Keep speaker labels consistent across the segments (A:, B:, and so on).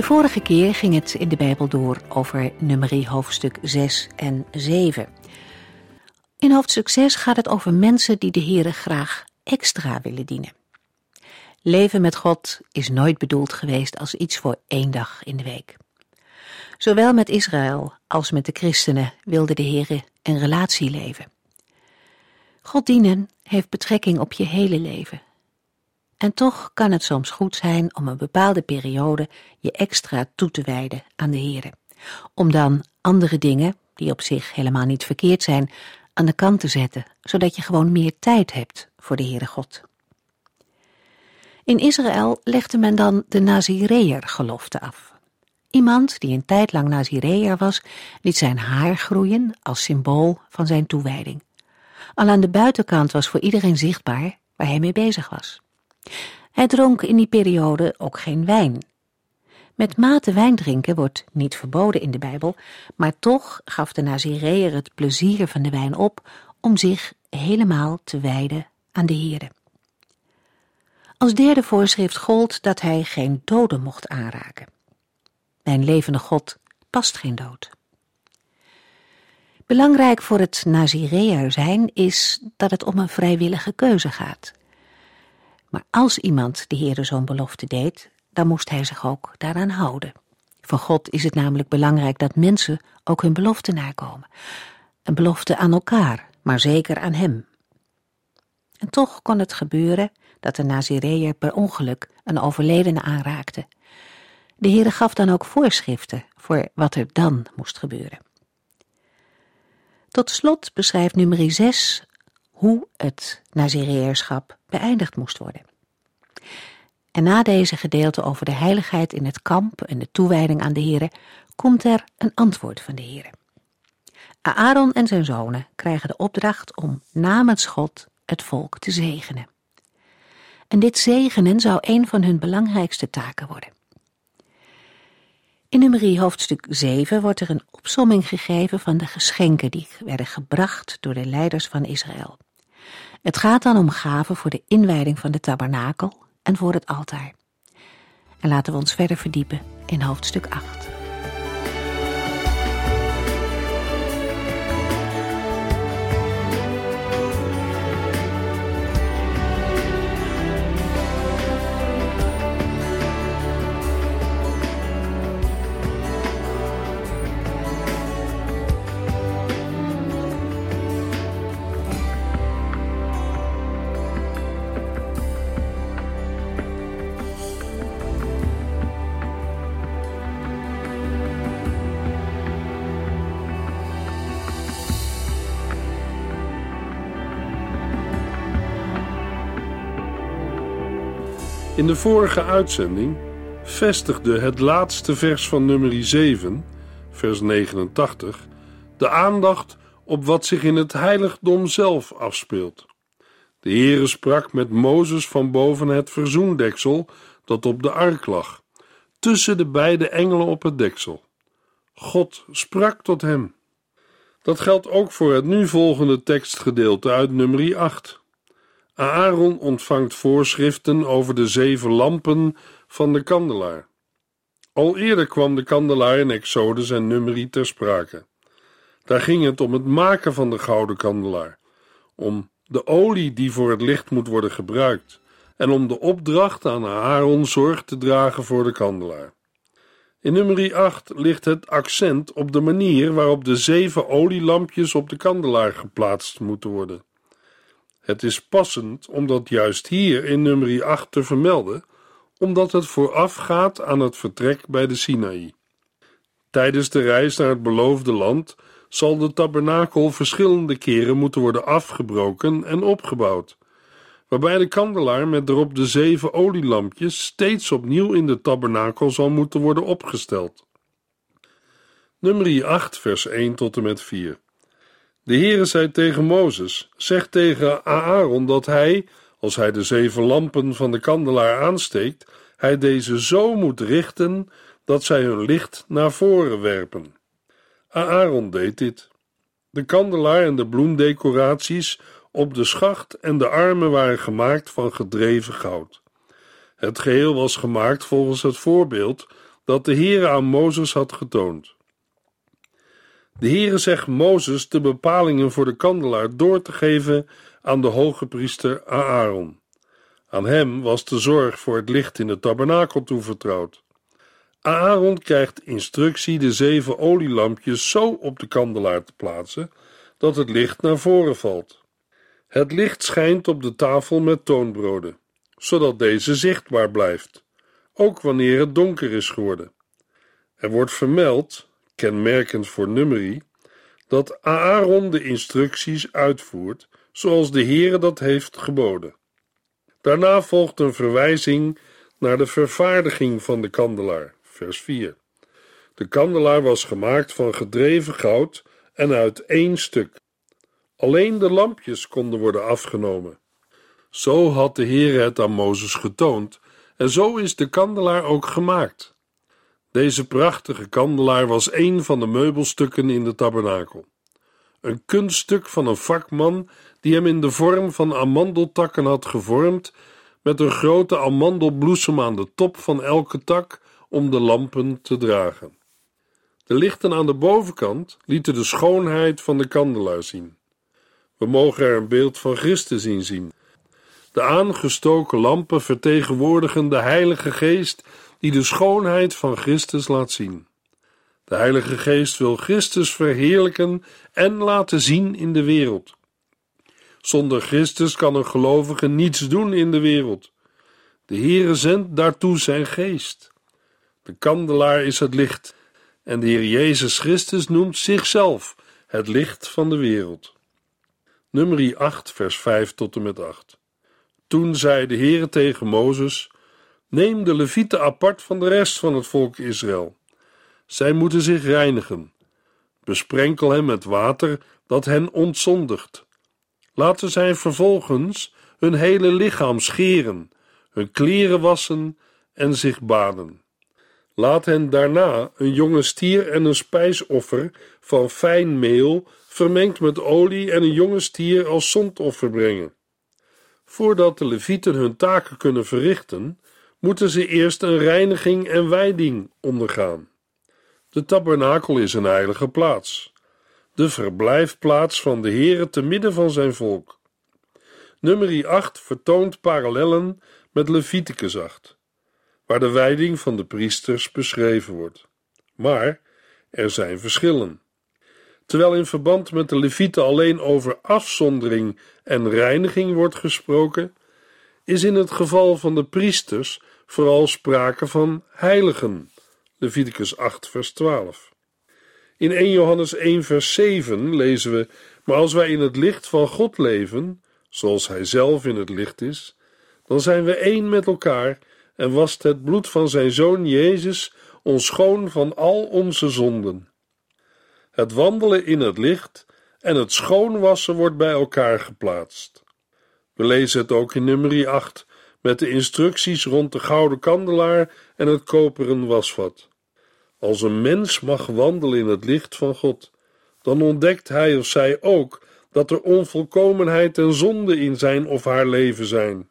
A: De vorige keer ging het in de Bijbel door over nummerie hoofdstuk 6 en 7. In hoofdstuk 6 gaat het over mensen die de Heere graag extra willen dienen. Leven met God is nooit bedoeld geweest als iets voor één dag in de week. Zowel met Israël als met de christenen wilde de Heere een relatie leven. God dienen heeft betrekking op je hele leven. En toch kan het soms goed zijn om een bepaalde periode je extra toe te wijden aan de Heere. Om dan andere dingen, die op zich helemaal niet verkeerd zijn, aan de kant te zetten, zodat je gewoon meer tijd hebt voor de Heere God. In Israël legde men dan de Nazireër gelofte af. Iemand die een tijd lang Nazireër was, liet zijn haar groeien als symbool van zijn toewijding. Al aan de buitenkant was voor iedereen zichtbaar waar hij mee bezig was. Hij dronk in die periode ook geen wijn. Met mate wijn drinken wordt niet verboden in de Bijbel, maar toch gaf de Nazireër het plezier van de wijn op om zich helemaal te wijden aan de Heere. Als derde voorschrift gold dat hij geen doden mocht aanraken. Mijn levende God past geen dood. Belangrijk voor het Nazireër zijn is dat het om een vrijwillige keuze gaat. Maar als iemand de Heere zo'n belofte deed, dan moest hij zich ook daaraan houden. Voor God is het namelijk belangrijk dat mensen ook hun belofte nakomen. Een belofte aan elkaar, maar zeker aan hem. En toch kon het gebeuren dat de Nazireër per ongeluk een overledene aanraakte. De Heere gaf dan ook voorschriften voor wat er dan moest gebeuren. Tot slot beschrijft nummer 6 hoe het Nazireërschap beëindigd moest worden. En na deze gedeelte over de heiligheid in het kamp en de toewijding aan de Heere, komt er een antwoord van de Heere. Aaron en zijn zonen krijgen de opdracht om namens God het volk te zegenen. En dit zegenen zou een van hun belangrijkste taken worden. In nummerie hoofdstuk 7 wordt er een opsomming gegeven van de geschenken die werden gebracht door de leiders van Israël. Het gaat dan om gaven voor de inwijding van de tabernakel en voor het altaar. En laten we ons verder verdiepen in hoofdstuk 8.
B: In de vorige uitzending vestigde het laatste vers van nummer 7, vers 89, de aandacht op wat zich in het heiligdom zelf afspeelt. De Heere sprak met Mozes van boven het verzoendeksel dat op de ark lag, tussen de beide engelen op het deksel. God sprak tot hem. Dat geldt ook voor het nu volgende tekstgedeelte uit nummer 8. Aaron ontvangt voorschriften over de zeven lampen van de kandelaar. Al eerder kwam de kandelaar in Exodus en Numeri ter sprake. Daar ging het om het maken van de gouden kandelaar, om de olie die voor het licht moet worden gebruikt en om de opdracht aan Aaron zorg te dragen voor de kandelaar. In nummer 8 ligt het accent op de manier waarop de zeven olielampjes op de kandelaar geplaatst moeten worden. Het is passend om dat juist hier in nummer 8 te vermelden, omdat het voorafgaat aan het vertrek bij de Sinaï. Tijdens de reis naar het beloofde land zal de tabernakel verschillende keren moeten worden afgebroken en opgebouwd, waarbij de kandelaar met erop de zeven olielampjes steeds opnieuw in de tabernakel zal moeten worden opgesteld. Nummer 8, vers 1 tot en met 4. De Heere zei tegen Mozes: Zeg tegen Aaron dat hij, als hij de zeven lampen van de kandelaar aansteekt, hij deze zo moet richten dat zij hun licht naar voren werpen. Aaron deed dit. De kandelaar en de bloemdecoraties op de schacht en de armen waren gemaakt van gedreven goud. Het geheel was gemaakt volgens het voorbeeld dat de Heere aan Mozes had getoond. De Heere zegt Mozes de bepalingen voor de kandelaar door te geven aan de hoge priester Aaron. Aan hem was de zorg voor het licht in de tabernakel toevertrouwd. Aaron krijgt instructie de zeven olielampjes zo op de kandelaar te plaatsen dat het licht naar voren valt. Het licht schijnt op de tafel met toonbroden, zodat deze zichtbaar blijft, ook wanneer het donker is geworden. Er wordt vermeld, kenmerkend voor nummerie, dat Aaron de instructies uitvoert zoals de Heere dat heeft geboden. Daarna volgt een verwijzing naar de vervaardiging van de kandelaar, vers 4. De kandelaar was gemaakt van gedreven goud en uit één stuk. Alleen de lampjes konden worden afgenomen. Zo had de Heer het aan Mozes getoond, en zo is de kandelaar ook gemaakt. Deze prachtige kandelaar was een van de meubelstukken in de tabernakel. Een kunststuk van een vakman die hem in de vorm van amandeltakken had gevormd, met een grote amandelbloesem aan de top van elke tak om de lampen te dragen. De lichten aan de bovenkant lieten de schoonheid van de kandelaar zien. We mogen er een beeld van Christus in zien. De aangestoken lampen vertegenwoordigen de Heilige Geest die de schoonheid van Christus laat zien. De Heilige Geest wil Christus verheerlijken en laten zien in de wereld. Zonder Christus kan een gelovige niets doen in de wereld. De Heere zendt daartoe zijn geest. De kandelaar is het licht en de Heer Jezus Christus noemt zichzelf het licht van de wereld. Nummer 8, vers 5 tot en met 8. Toen zei de Heere tegen Mozes: Neem de Levieten apart van de rest van het volk Israël. Zij moeten zich reinigen. Besprenkel hen met water dat hen ontzondigt. Laten zij vervolgens hun hele lichaam scheren, hun kleren wassen en zich baden. Laat hen daarna een jonge stier en een spijsoffer van fijn meel, vermengd met olie en een jonge stier als zondoffer brengen. Voordat de levieten hun taken kunnen verrichten, moeten ze eerst een reiniging en wijding ondergaan. De tabernakel is een heilige plaats, de verblijfplaats van de Heere te midden van zijn volk. Nummer 8 vertoont parallellen met Leviticus 8 waar de wijding van de priesters beschreven wordt. Maar er zijn verschillen. Terwijl in verband met de Levieten alleen over afzondering en reiniging wordt gesproken, is in het geval van de priesters vooral sprake van heiligen. Leviticus 8, vers 12. In 1 Johannes 1, vers 7 lezen we: Maar als wij in het licht van God leven, zoals Hij zelf in het licht is, dan zijn we één met elkaar en wast het bloed van zijn zoon Jezus ons schoon van al onze zonden. Het wandelen in het licht en het schoonwassen wordt bij elkaar geplaatst. We lezen het ook in nummer 8 met de instructies rond de gouden kandelaar en het koperen wasvat. Als een mens mag wandelen in het licht van God, dan ontdekt hij of zij ook dat er onvolkomenheid en zonde in zijn of haar leven zijn.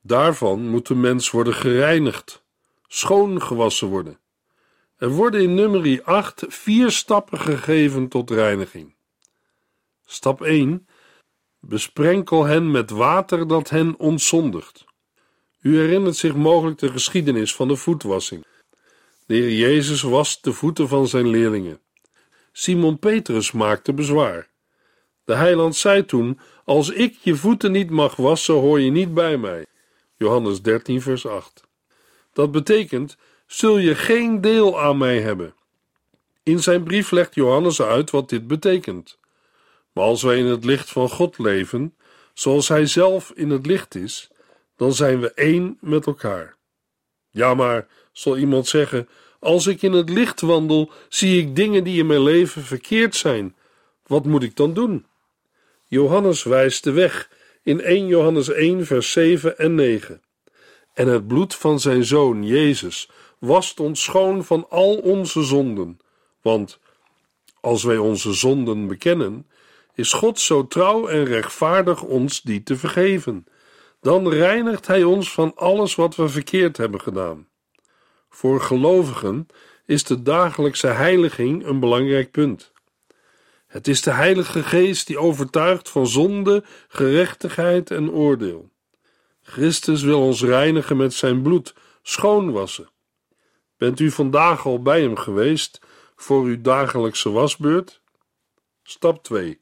B: Daarvan moet de mens worden gereinigd, schoongewassen worden. Er worden in nummer 8 vier stappen gegeven tot reiniging. Stap 1. Besprenkel hen met water dat hen ontzondigt. U herinnert zich mogelijk de geschiedenis van de voetwassing. De Heer Jezus wast de voeten van zijn leerlingen. Simon Petrus maakte bezwaar. De heiland zei toen: Als ik je voeten niet mag wassen, hoor je niet bij mij. Johannes 13, vers 8. Dat betekent: zul je geen deel aan mij hebben. In zijn brief legt Johannes uit wat dit betekent. Maar als wij in het licht van God leven, zoals Hij zelf in het licht is, dan zijn we één met elkaar. Ja, maar, zal iemand zeggen, Als ik in het licht wandel, zie ik dingen die in mijn leven verkeerd zijn. Wat moet ik dan doen? Johannes wijst de weg in 1 Johannes 1, vers 7 en 9. En het bloed van zijn zoon Jezus wast ons schoon van al onze zonden. Want als wij onze zonden bekennen, is God zo trouw en rechtvaardig ons die te vergeven. Dan reinigt Hij ons van alles wat we verkeerd hebben gedaan. Voor gelovigen is de dagelijkse heiliging een belangrijk punt. Het is de Heilige Geest die overtuigt van zonde, gerechtigheid en oordeel. Christus wil ons reinigen met zijn bloed, schoonwassen. Bent u vandaag al bij hem geweest voor uw dagelijkse wasbeurt? Stap 2.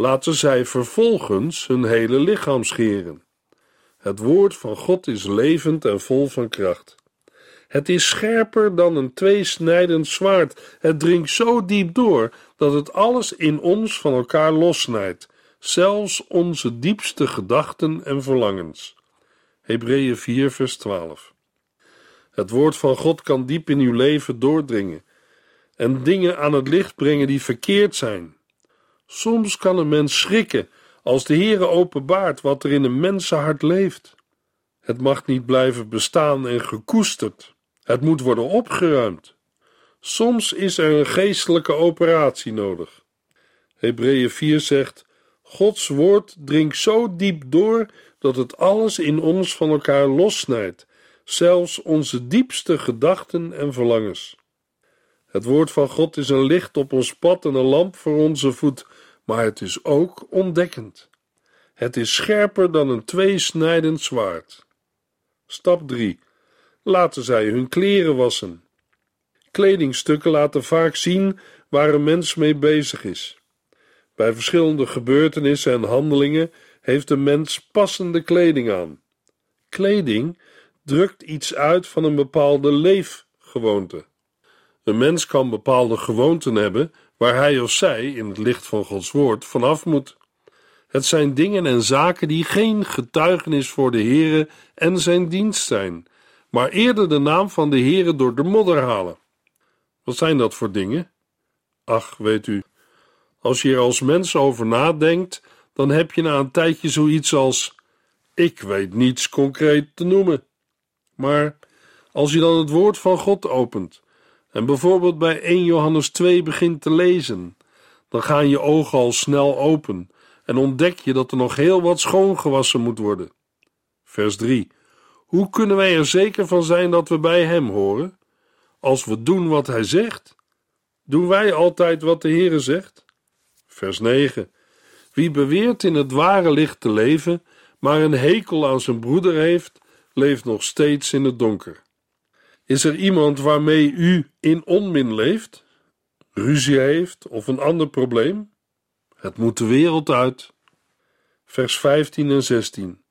B: Laten zij vervolgens hun hele lichaam scheren. Het woord van God is levend en vol van kracht. Het is scherper dan een tweesnijdend zwaard. Het dringt zo diep door dat het alles in ons van elkaar lossnijdt, zelfs onze diepste gedachten en verlangens. Hebreeën 4, vers 12. Het woord van God kan diep in uw leven doordringen en dingen aan het licht brengen die verkeerd zijn. Soms kan een mens schrikken als de Heere openbaart wat er in een mensenhart leeft. Het mag niet blijven bestaan en gekoesterd. Het moet worden opgeruimd. Soms is er een geestelijke operatie nodig. Hebreeën 4 zegt: Gods woord dringt zo diep door dat het alles in ons van elkaar lossnijdt, zelfs onze diepste gedachten en verlangens. Het woord van God is een licht op ons pad en een lamp voor onze voet, maar het is ook ontdekkend. Het is scherper dan een tweesnijdend zwaard. Stap 3. Laten zij hun kleren wassen. Kledingstukken laten vaak zien waar een mens mee bezig is. Bij verschillende gebeurtenissen en handelingen heeft een mens passende kleding aan. Kleding drukt iets uit van een bepaalde leefgewoonte. Een mens kan bepaalde gewoonten hebben waar hij of zij in het licht van Gods woord vanaf moet. Het zijn dingen en zaken die geen getuigenis voor de Heere en zijn dienst zijn, maar eerder de naam van de Heere door de modder halen. Wat zijn dat voor dingen? Ach, weet u, als je er als mens over nadenkt, dan heb je na een tijdje zoiets als: Ik weet niets concreet te noemen. Maar als je dan het woord van God opent en bijvoorbeeld bij 1 Johannes 2 begint te lezen, dan gaan je ogen al snel open en ontdek je dat er nog heel wat schoongewassen moet worden. Vers 3. Hoe kunnen wij er zeker van zijn dat we bij Hem horen? Als we doen wat Hij zegt. Doen wij altijd wat de Heere zegt? Vers 9. Wie beweert in het ware licht te leven, maar een hekel aan zijn broeder heeft, leeft nog steeds in het donker. Is er iemand waarmee u in onmin leeft, ruzie heeft of een ander probleem? Het moet de wereld uit. Vers 15 en 16.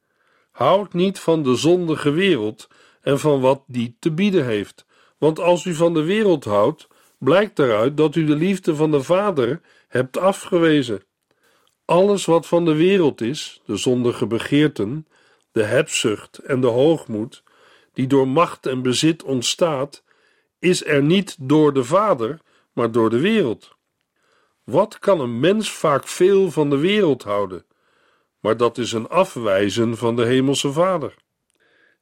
B: Houd niet van de zondige wereld en van wat die te bieden heeft, want als u van de wereld houdt, blijkt daaruit dat u de liefde van de Vader hebt afgewezen. Alles wat van de wereld is, de zondige begeerten, de hebzucht en de hoogmoed, die door macht en bezit ontstaat, is er niet door de Vader, maar door de wereld. Wat kan een mens vaak veel van de wereld houden? Maar dat is een afwijzen van de Hemelse Vader.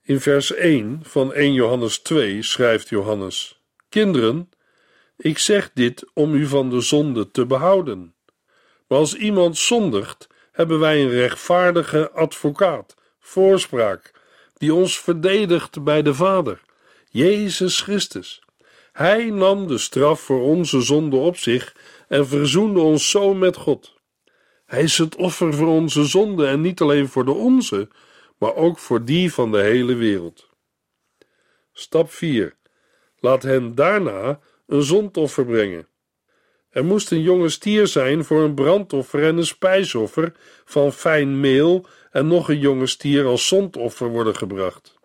B: In vers 1 van 1 Johannes 2 schrijft Johannes: Kinderen, ik zeg dit om u van de zonde te behouden. Maar als iemand zondigt, hebben wij een rechtvaardige advocaat, voorspraak, die ons verdedigt bij de Vader, Jezus Christus. Hij nam de straf voor onze zonde op zich en verzoende ons zo met God. Hij is het offer voor onze zonde en niet alleen voor de onze, maar ook voor die van de hele wereld. Stap 4. Laat hen daarna een zondoffer brengen. Er moest een jonge stier zijn voor een brandoffer en een spijsoffer van fijn meel en nog een jonge stier als zondoffer worden gebracht.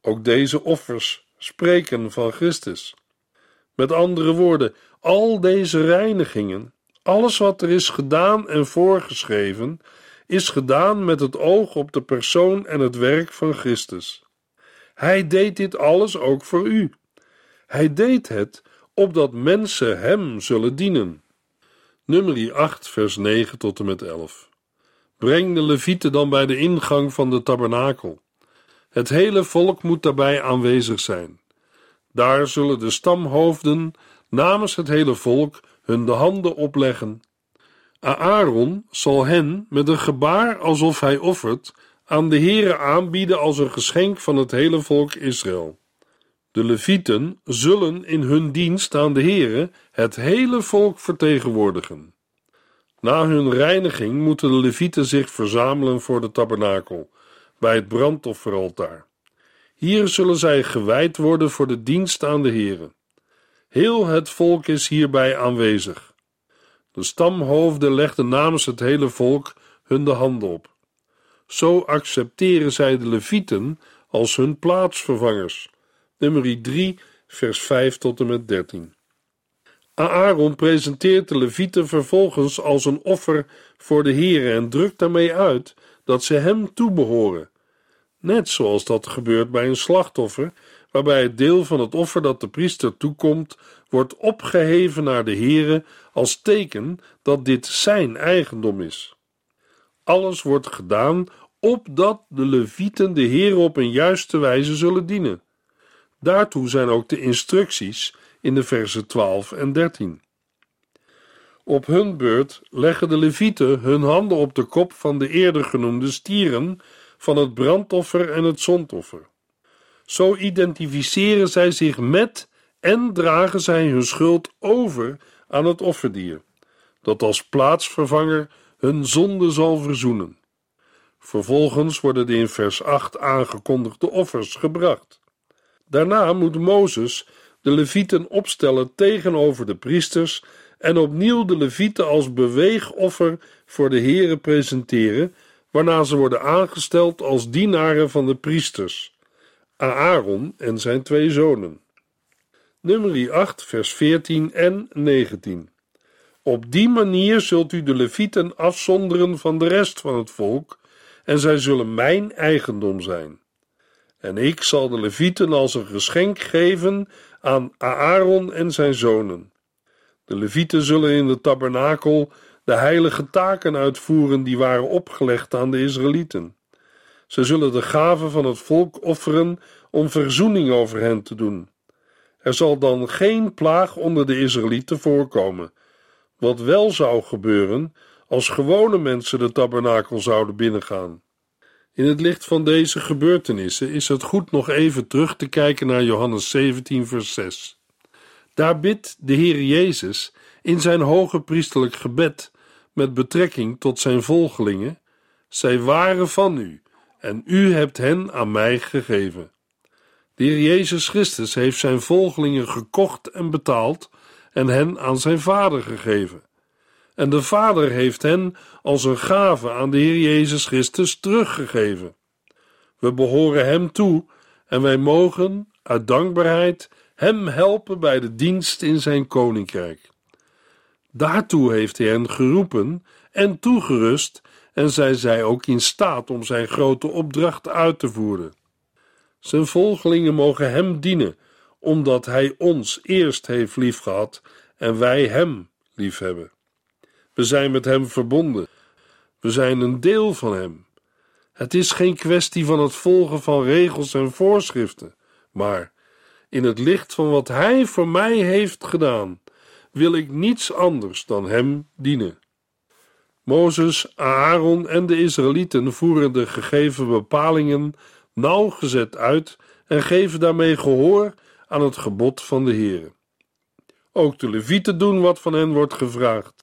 B: Ook deze offers spreken van Christus. Met andere woorden, al deze reinigingen, alles wat er is gedaan en voorgeschreven, is gedaan met het oog op de persoon en het werk van Christus. Hij deed dit alles ook voor u. Hij deed het opdat mensen hem zullen dienen. Nummer 8, vers 9 tot en met 11. Breng de levieten dan bij de ingang van de tabernakel. Het hele volk moet daarbij aanwezig zijn. Daar zullen de stamhoofden namens het hele volk hun de handen opleggen. Aaron zal hen met een gebaar alsof hij offert aan de Heere aanbieden als een geschenk van het hele volk Israël. De Levieten zullen in hun dienst aan de Heere het hele volk vertegenwoordigen. Na hun reiniging moeten de Levieten zich verzamelen voor de tabernakel, bij het brandofferaltaar. Hier zullen zij gewijd worden voor de dienst aan de Heere. Heel het volk is hierbij aanwezig. De stamhoofden legden namens het hele volk hun de handen op. Zo accepteren zij de Levieten als hun plaatsvervangers. Nummer 3, vers 5 tot en met 13. Aaron presenteert de Levieten vervolgens als een offer voor de Heere en drukt daarmee uit dat ze hem toebehoren. Net zoals dat gebeurt bij een slachtoffer, waarbij het deel van het offer dat de priester toekomt, wordt opgeheven naar de Heere als teken dat dit zijn eigendom is. Alles wordt gedaan opdat de Levieten de Heere op een juiste wijze zullen dienen. Daartoe zijn ook de instructies in de versen 12 en 13. Op hun beurt leggen de Levieten hun handen op de kop van de eerder genoemde stieren van het brandoffer en het zondoffer. Zo identificeren zij zich met en dragen zij hun schuld over aan het offerdier, dat als plaatsvervanger hun zonde zal verzoenen. Vervolgens worden de in vers 8 aangekondigde offers gebracht. Daarna moet Mozes de levieten opstellen tegenover de priesters en opnieuw de levieten als beweegoffer voor de Here presenteren, waarna ze worden aangesteld als dienaren van de priesters, Aaron en zijn twee zonen. Nummer 8, vers 14 en 19. Op die manier zult u de levieten afzonderen van de rest van het volk, en zij zullen mijn eigendom zijn. En ik zal de levieten als een geschenk geven aan Aaron en zijn zonen. De levieten zullen in de tabernakel de heilige taken uitvoeren die waren opgelegd aan de Israëlieten. Ze zullen de gaven van het volk offeren om verzoening over hen te doen. Er zal dan geen plaag onder de Israëlieten voorkomen, wat wel zou gebeuren als gewone mensen de tabernakel zouden binnengaan. In het licht van deze gebeurtenissen is het goed nog even terug te kijken naar Johannes 17, vers 6. Daar bidt de Heer Jezus in zijn hoge priesterlijk gebed met betrekking tot zijn volgelingen: Zij waren van u, en u hebt hen aan mij gegeven. De Heer Jezus Christus heeft zijn volgelingen gekocht en betaald en hen aan zijn Vader gegeven en de Vader heeft hen als een gave aan de Heer Jezus Christus teruggegeven. We behoren Hem toe en wij mogen uit dankbaarheid Hem helpen bij de dienst in Zijn koninkrijk. Daartoe heeft Hij hen geroepen en toegerust en zijn zij ook in staat om Zijn grote opdracht uit te voeren. Zijn volgelingen mogen Hem dienen, omdat Hij ons eerst heeft liefgehad en wij Hem liefhebben. We zijn met Hem verbonden. We zijn een deel van Hem. Het is geen kwestie van het volgen van regels en voorschriften, maar in het licht van wat Hij voor mij heeft gedaan, wil ik niets anders dan Hem dienen. Mozes, Aaron en de Israëlieten voeren de gegeven bepalingen nauwgezet uit en geven daarmee gehoor aan het gebod van de Heer. Ook de Levieten doen wat van hen wordt gevraagd.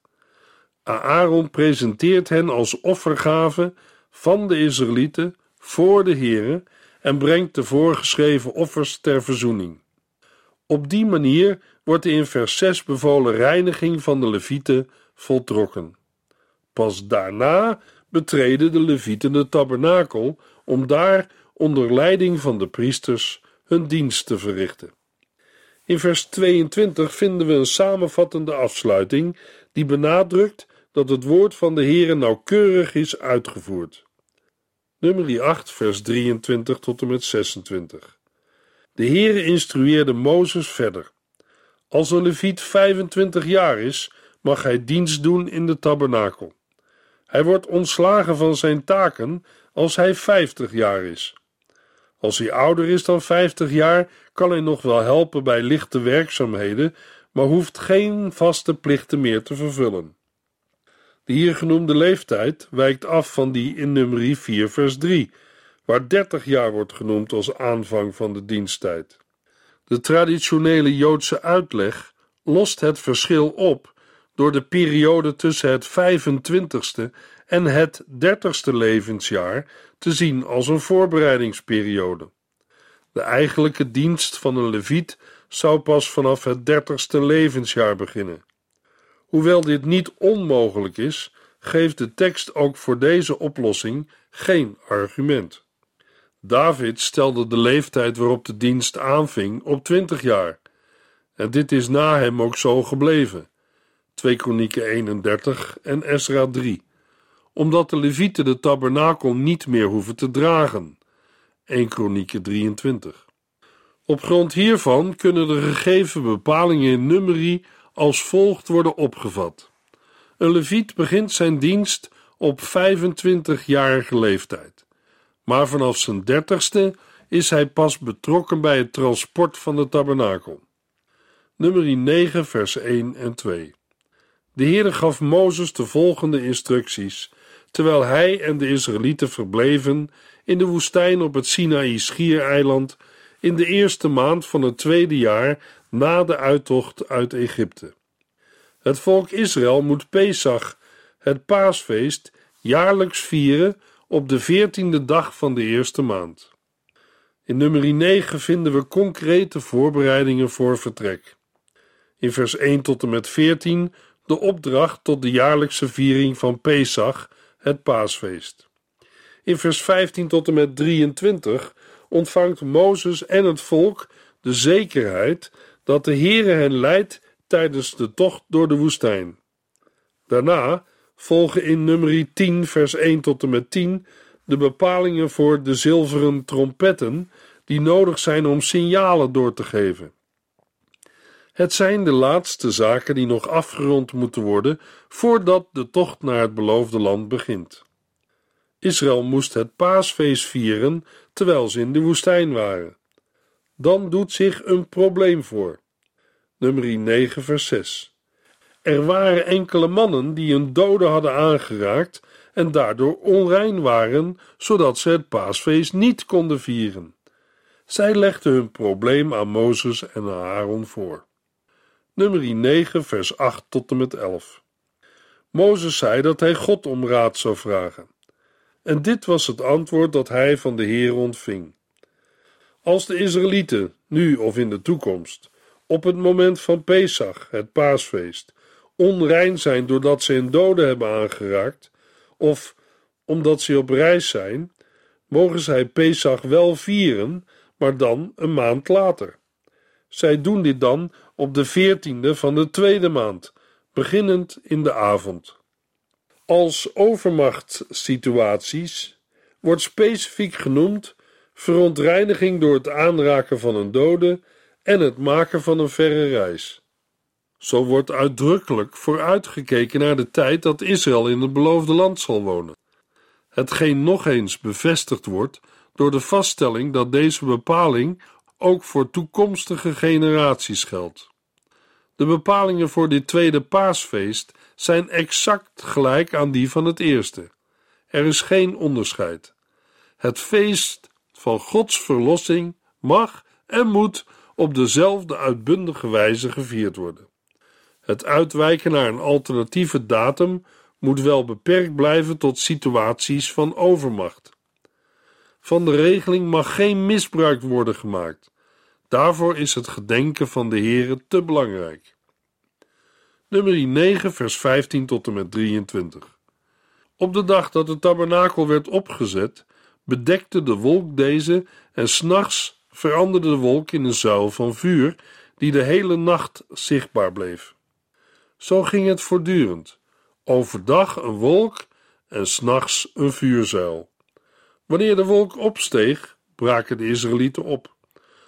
B: Aaron presenteert hen als offergave van de Israëlieten voor de Heere en brengt de voorgeschreven offers ter verzoening. Op die manier wordt de in vers 6 bevolen reiniging van de Levieten voltrokken. Pas daarna betreden de Levieten de tabernakel om daar onder leiding van de priesters hun dienst te verrichten. In vers 22 vinden we een samenvattende afsluiting die benadrukt dat het woord van de Heere nauwkeurig is uitgevoerd. Nummer 8, vers 23 tot en met 26. De Heere instrueerde Mozes verder. Als een leviet 25 jaar is, mag hij dienst doen in de tabernakel. Hij wordt ontslagen van zijn taken als hij 50 jaar is. Als hij ouder is dan 50 jaar, kan hij nog wel helpen bij lichte werkzaamheden, maar hoeft geen vaste plichten meer te vervullen. De hier genoemde leeftijd wijkt af van die in nummer 4 vers 3, waar 30 jaar wordt genoemd als aanvang van de diensttijd. De traditionele Joodse uitleg lost het verschil op door de periode tussen het 25ste en het 30ste levensjaar te zien als een voorbereidingsperiode. De eigenlijke dienst van een leviet zou pas vanaf het 30ste levensjaar beginnen. Hoewel dit niet onmogelijk is, geeft de tekst ook voor deze oplossing geen argument. David stelde de leeftijd waarop de dienst aanving op 20 jaar. En dit is na hem ook zo gebleven. 2 Kronieken 31 en Esra 3. Omdat de levieten de tabernakel niet meer hoeven te dragen. 1 Kronieken 23. Op grond hiervan kunnen de gegeven bepalingen in nummerie als volgt worden opgevat. Een leviet begint zijn dienst op 25-jarige leeftijd maar vanaf zijn dertigste is hij pas betrokken bij het transport van de tabernakel. Nummer 9, vers 1 en 2. De Heere gaf Mozes de volgende instructies, terwijl hij en de Israëlieten verbleven in de woestijn op het Sinaï-schiereiland in de eerste maand van het tweede jaar na de uittocht uit Egypte. Het volk Israël moet Pesach, het paasfeest, jaarlijks vieren op de veertiende dag van de eerste maand. In nummer 9 vinden we concrete voorbereidingen voor vertrek. In vers 1 tot en met 14 de opdracht tot de jaarlijkse viering van Pesach, het paasfeest. In vers 15 tot en met 23 ontvangt Mozes en het volk de zekerheid dat de Heere hen leidt tijdens de tocht door de woestijn. Daarna volgen in nummer 10, vers 1 tot en met 10 de bepalingen voor de zilveren trompetten die nodig zijn om signalen door te geven. Het zijn de laatste zaken die nog afgerond moeten worden voordat de tocht naar het beloofde land begint. Israël moest het paasfeest vieren terwijl ze in de woestijn waren. Dan doet zich een probleem voor. Nummer 9, vers 6. Er waren enkele mannen die een dode hadden aangeraakt en daardoor onrein waren, zodat ze het paasfeest niet konden vieren. Zij legden hun probleem aan Mozes en aan Aaron voor. Nummer 9, vers 8 tot en met 11. Mozes zei dat hij God om raad zou vragen. En dit was het antwoord dat hij van de Heer ontving. Als de Israëlieten, nu of in de toekomst, op het moment van Pesach, het paasfeest, onrein zijn doordat ze een dode hebben aangeraakt, of omdat ze op reis zijn, mogen zij Pesach wel vieren, maar dan een maand later. Zij doen dit dan op de veertiende van de tweede maand, beginnend in de avond. Als overmachtssituaties wordt specifiek genoemd verontreiniging door het aanraken van een dode en het maken van een verre reis. Zo wordt uitdrukkelijk vooruitgekeken naar de tijd dat Israël in het beloofde land zal wonen. Hetgeen nog eens bevestigd wordt door de vaststelling dat deze bepaling ook voor toekomstige generaties geldt. De bepalingen voor dit tweede paasfeest zijn exact gelijk aan die van het eerste. Er is geen onderscheid. Het feest van Gods verlossing mag en moet op dezelfde uitbundige wijze gevierd worden. Het uitwijken naar een alternatieve datum moet wel beperkt blijven tot situaties van overmacht. Van de regeling mag geen misbruik worden gemaakt. Daarvoor is het gedenken van de Here te belangrijk. Nummer 9, vers 15 tot en met 23. Op de dag dat de tabernakel werd opgezet, bedekte de wolk deze en s'nachts veranderde de wolk in een zuil van vuur die de hele nacht zichtbaar bleef. Zo ging het voortdurend. Overdag een wolk en s'nachts een vuurzuil. Wanneer de wolk opsteeg, braken de Israëlieten op.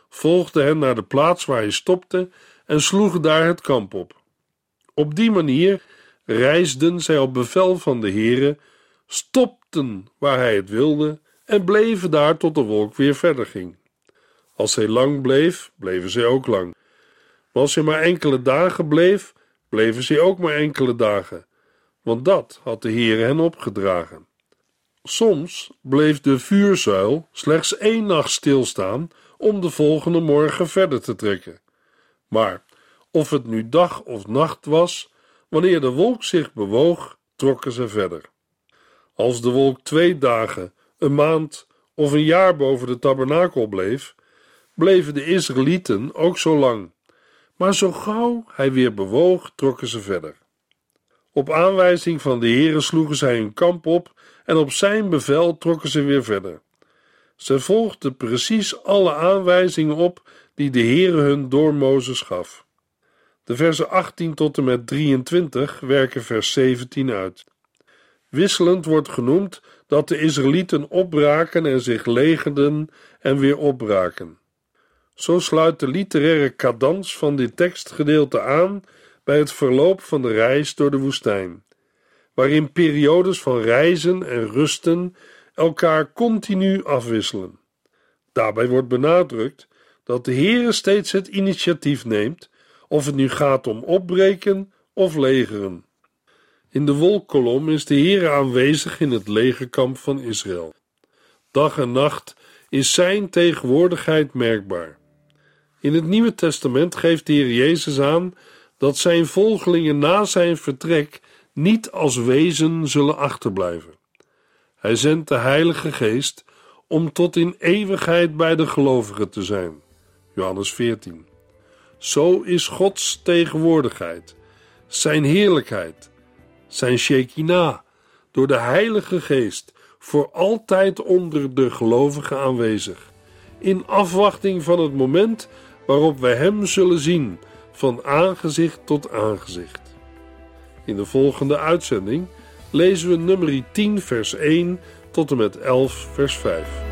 B: volgden hen naar de plaats waar hij stopte en sloegen daar het kamp op. Op die manier reisden zij op bevel van de Heere, stopten waar hij het wilde en bleven daar tot de wolk weer verder ging. Als hij lang bleef, bleven zij ook lang. Maar als hij maar enkele dagen bleef, bleven zij ook maar enkele dagen, want dat had de Heere hen opgedragen. Soms bleef de vuurzuil slechts één nacht stilstaan om de volgende morgen verder te trekken. Maar of het nu dag of nacht was, wanneer de wolk zich bewoog, trokken ze verder. Als de wolk twee dagen, een maand of een jaar boven de tabernakel bleef, bleven de Israëlieten ook zo lang. Maar zo gauw hij weer bewoog, trokken ze verder. Op aanwijzing van de Heere sloegen zij hun kamp op en op zijn bevel trokken ze weer verder. Ze volgden precies alle aanwijzingen op die de Heere hun door Mozes gaf. De versen 18 tot en met 23 werken vers 17 uit. Wisselend wordt genoemd dat de Israëlieten opbraken en zich legerden en weer opbraken. Zo sluit de literaire cadans van dit tekstgedeelte aan bij het verloop van de reis door de woestijn, waarin periodes van reizen en rusten elkaar continu afwisselen. Daarbij wordt benadrukt dat de Heere steeds het initiatief neemt, of het nu gaat om opbreken of legeren. In de wolkkolom is de Heere aanwezig in het legerkamp van Israël. Dag en nacht is zijn tegenwoordigheid merkbaar. In het Nieuwe Testament geeft de Heer Jezus aan dat zijn volgelingen na zijn vertrek niet als wezen zullen achterblijven. Hij zendt de Heilige Geest om tot in eeuwigheid bij de gelovigen te zijn. Johannes 14. Zo is Gods tegenwoordigheid, zijn heerlijkheid, zijn Shekinah, door de Heilige Geest voor altijd onder de gelovigen aanwezig, in afwachting van het moment waarop wij Hem zullen zien, van aangezicht tot aangezicht. In de volgende uitzending lezen we nummer 10, vers 1 tot en met 11, vers 5.